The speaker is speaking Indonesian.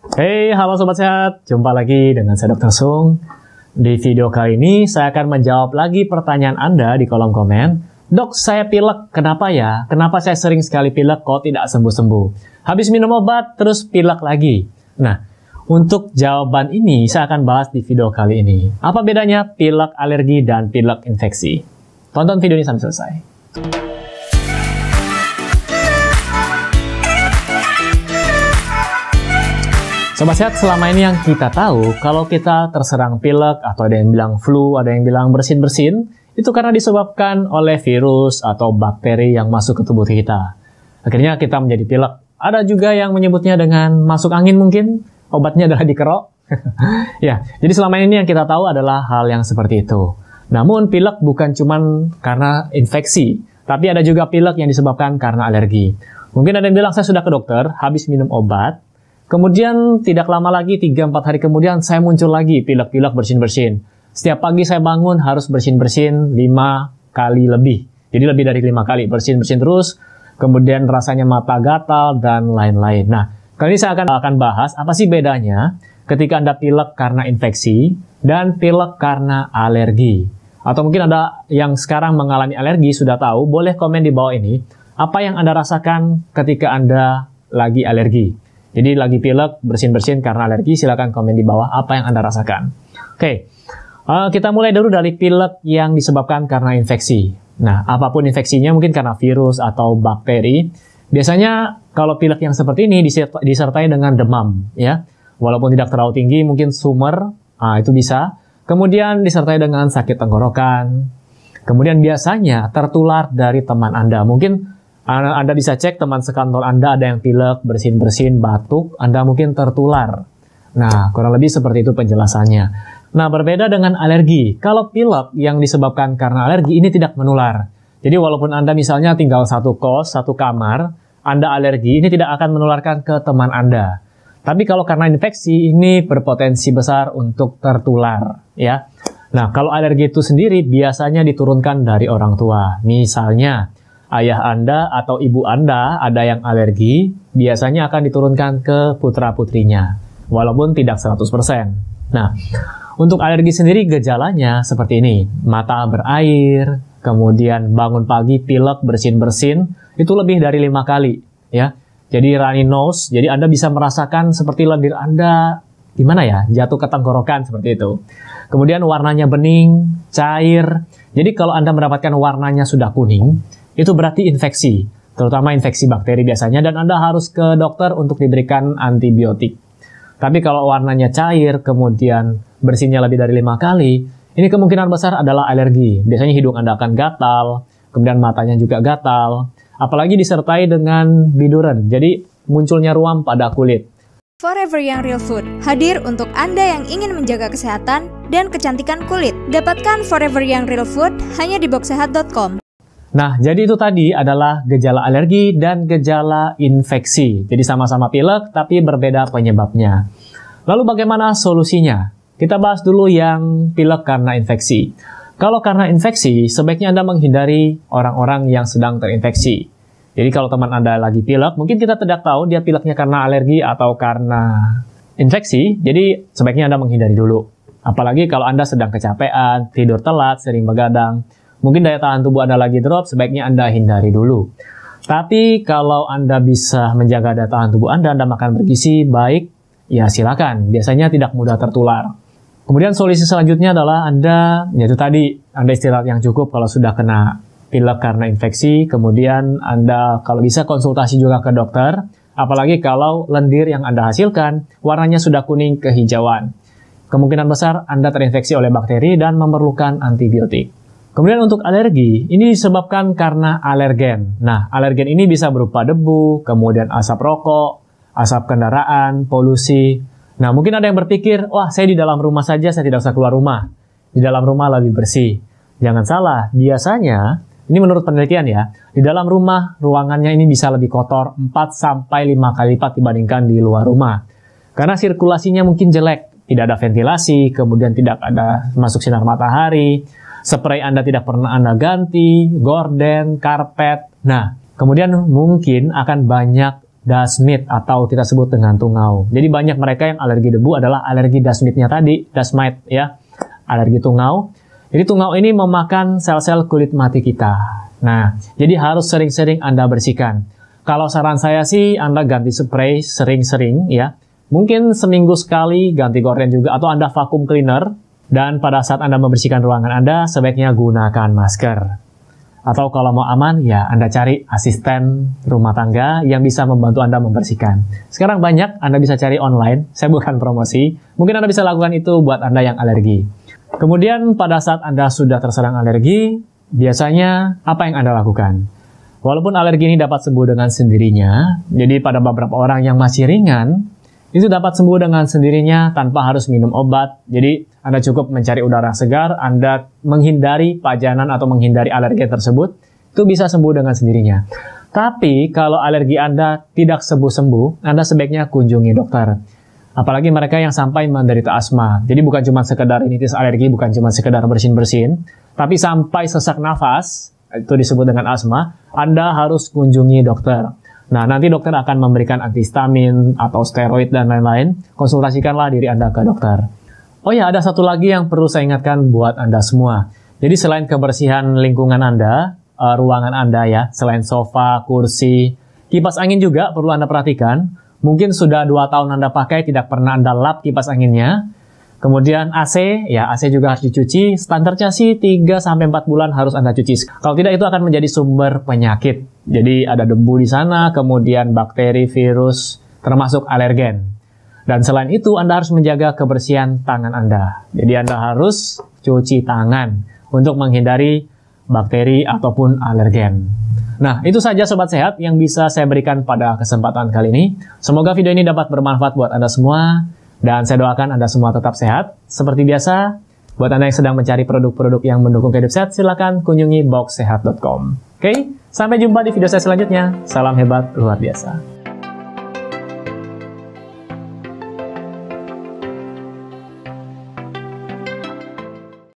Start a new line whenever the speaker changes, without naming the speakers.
Hey, halo Sobat Sehat. Jumpa lagi dengan saya Dr. Sung. Di video kali ini, saya akan menjawab lagi pertanyaan Anda di kolom komen. Dok, saya pilek. Kenapa ya? Kenapa saya sering sekali pilek kok tidak sembuh-sembuh? Habis minum obat, terus pilek lagi. Nah, untuk jawaban ini, saya akan bahas di video kali ini. Apa bedanya pilek alergi dan pilek infeksi? Tonton video ini sampai selesai. Sobat sehat, selama ini yang kita tahu, kalau kita terserang pilek atau ada yang bilang flu, ada yang bilang bersin-bersin, itu karena disebabkan oleh virus atau bakteri yang masuk ke tubuh kita. Akhirnya kita menjadi pilek. Ada juga yang menyebutnya dengan masuk angin mungkin, obatnya adalah dikerok. ya, jadi selama ini yang kita tahu adalah hal yang seperti itu. Namun pilek bukan cuma karena infeksi, tapi ada juga pilek yang disebabkan karena alergi. Mungkin ada yang bilang saya sudah ke dokter, habis minum obat, Kemudian tidak lama lagi, 3-4 hari kemudian saya muncul lagi pilek-pilek bersin-bersin. Setiap pagi saya bangun harus bersin-bersin 5 kali lebih. Jadi lebih dari 5 kali bersin-bersin terus. Kemudian rasanya mata gatal dan lain-lain. Nah, kali ini saya akan, akan bahas apa sih bedanya ketika Anda pilek karena infeksi dan pilek karena alergi. Atau mungkin ada yang sekarang mengalami alergi sudah tahu, boleh komen di bawah ini apa yang Anda rasakan ketika Anda lagi alergi. Jadi lagi pilek, bersin-bersin karena alergi, silahkan komen di bawah apa yang Anda rasakan. Oke, uh, kita mulai dulu dari pilek yang disebabkan karena infeksi. Nah, apa pun infeksinya mungkin karena virus atau bakteri. Biasanya kalau pilek yang seperti ini disertai dengan demam, ya. Walaupun tidak terlalu tinggi, mungkin sumber, nah, itu bisa. Kemudian disertai dengan sakit tenggorokan. Kemudian biasanya tertular dari teman Anda. Mungkin anda bisa cek teman sekantor Anda ada yang pilek, bersin-bersin, batuk, Anda mungkin tertular. Nah, kurang lebih seperti itu penjelasannya. Nah, berbeda dengan alergi. Kalau pilek yang disebabkan karena alergi ini tidak menular. Jadi walaupun Anda misalnya tinggal satu kos, satu kamar, Anda alergi, ini tidak akan menularkan ke teman Anda. Tapi kalau karena infeksi, ini berpotensi besar untuk tertular, ya. Nah, kalau alergi itu sendiri biasanya diturunkan dari orang tua. Misalnya, ayah Anda atau ibu Anda ada yang alergi, biasanya akan diturunkan ke putra-putrinya, walaupun tidak 100%. Nah, untuk alergi sendiri gejalanya seperti ini, mata berair, kemudian bangun pagi pilek bersin-bersin, itu lebih dari lima kali, ya. Jadi runny nose, jadi Anda bisa merasakan seperti lendir Anda gimana ya, jatuh ke tenggorokan seperti itu. Kemudian warnanya bening, cair. Jadi kalau Anda mendapatkan warnanya sudah kuning, itu berarti infeksi, terutama infeksi bakteri biasanya, dan Anda harus ke dokter untuk diberikan antibiotik. Tapi kalau warnanya cair, kemudian bersihnya lebih dari lima kali, ini kemungkinan besar adalah alergi. Biasanya hidung Anda akan gatal, kemudian matanya juga gatal, apalagi disertai dengan biduran, jadi munculnya ruam pada kulit.
Forever Young Real Food hadir untuk Anda yang ingin menjaga kesehatan dan kecantikan kulit. Dapatkan Forever Young Real Food hanya di boxsehat.com.
Nah, jadi itu tadi adalah gejala alergi dan gejala infeksi. Jadi sama-sama pilek tapi berbeda penyebabnya. Lalu bagaimana solusinya? Kita bahas dulu yang pilek karena infeksi. Kalau karena infeksi, sebaiknya Anda menghindari orang-orang yang sedang terinfeksi. Jadi kalau teman Anda lagi pilek, mungkin kita tidak tahu dia pileknya karena alergi atau karena infeksi, jadi sebaiknya Anda menghindari dulu. Apalagi kalau Anda sedang kecapean, tidur telat, sering begadang, Mungkin daya tahan tubuh Anda lagi drop, sebaiknya Anda hindari dulu. Tapi kalau Anda bisa menjaga daya tahan tubuh Anda, Anda makan bergizi baik, ya silakan. Biasanya tidak mudah tertular. Kemudian solusi selanjutnya adalah Anda, yaitu tadi, Anda istirahat yang cukup kalau sudah kena pilek karena infeksi. Kemudian Anda kalau bisa konsultasi juga ke dokter. Apalagi kalau lendir yang Anda hasilkan warnanya sudah kuning kehijauan. Kemungkinan besar Anda terinfeksi oleh bakteri dan memerlukan antibiotik. Kemudian untuk alergi, ini disebabkan karena alergen. Nah, alergen ini bisa berupa debu, kemudian asap rokok, asap kendaraan, polusi. Nah, mungkin ada yang berpikir, wah saya di dalam rumah saja, saya tidak usah keluar rumah. Di dalam rumah lebih bersih. Jangan salah, biasanya, ini menurut penelitian ya, di dalam rumah ruangannya ini bisa lebih kotor 4-5 kali lipat dibandingkan di luar rumah. Karena sirkulasinya mungkin jelek, tidak ada ventilasi, kemudian tidak ada masuk sinar matahari, spray Anda tidak pernah Anda ganti, gorden, karpet. Nah, kemudian mungkin akan banyak dust mite atau kita sebut dengan tungau. Jadi banyak mereka yang alergi debu adalah alergi dust mite-nya tadi, dust mite ya, alergi tungau. Jadi tungau ini memakan sel-sel kulit mati kita. Nah, jadi harus sering-sering Anda bersihkan. Kalau saran saya sih Anda ganti spray sering-sering ya. Mungkin seminggu sekali ganti gorden juga atau Anda vakum cleaner dan pada saat Anda membersihkan ruangan Anda sebaiknya gunakan masker. Atau kalau mau aman, ya Anda cari asisten rumah tangga yang bisa membantu Anda membersihkan. Sekarang banyak Anda bisa cari online, saya bukan promosi. Mungkin Anda bisa lakukan itu buat Anda yang alergi. Kemudian pada saat Anda sudah terserang alergi, biasanya apa yang Anda lakukan? Walaupun alergi ini dapat sembuh dengan sendirinya, jadi pada beberapa orang yang masih ringan, itu dapat sembuh dengan sendirinya tanpa harus minum obat. Jadi, Anda cukup mencari udara segar, Anda menghindari pajanan atau menghindari alergi tersebut, itu bisa sembuh dengan sendirinya. Tapi, kalau alergi Anda tidak sembuh-sembuh, Anda sebaiknya kunjungi dokter. Apalagi mereka yang sampai menderita asma. Jadi bukan cuma sekedar rinitis alergi, bukan cuma sekedar bersin-bersin, tapi sampai sesak nafas, itu disebut dengan asma, Anda harus kunjungi dokter. Nah, nanti dokter akan memberikan antihistamin atau steroid dan lain-lain. Konsultasikanlah diri Anda ke dokter. Oh ya, ada satu lagi yang perlu saya ingatkan buat Anda semua. Jadi selain kebersihan lingkungan Anda, uh, ruangan Anda ya, selain sofa, kursi, kipas angin juga perlu Anda perhatikan. Mungkin sudah dua tahun Anda pakai, tidak pernah Anda lap kipas anginnya. Kemudian AC, ya AC juga harus dicuci. Standarnya sih 3 sampai 4 bulan harus Anda cuci. Kalau tidak itu akan menjadi sumber penyakit. Jadi ada debu di sana, kemudian bakteri, virus, termasuk alergen. Dan selain itu Anda harus menjaga kebersihan tangan Anda. Jadi Anda harus cuci tangan untuk menghindari bakteri ataupun alergen. Nah, itu saja Sobat Sehat yang bisa saya berikan pada kesempatan kali ini. Semoga video ini dapat bermanfaat buat Anda semua. Dan saya doakan Anda semua tetap sehat. Seperti biasa, buat Anda yang sedang mencari produk-produk yang mendukung kehidupan sehat, silakan kunjungi boxsehat.com. Oke, sampai jumpa di video saya selanjutnya. Salam hebat luar biasa.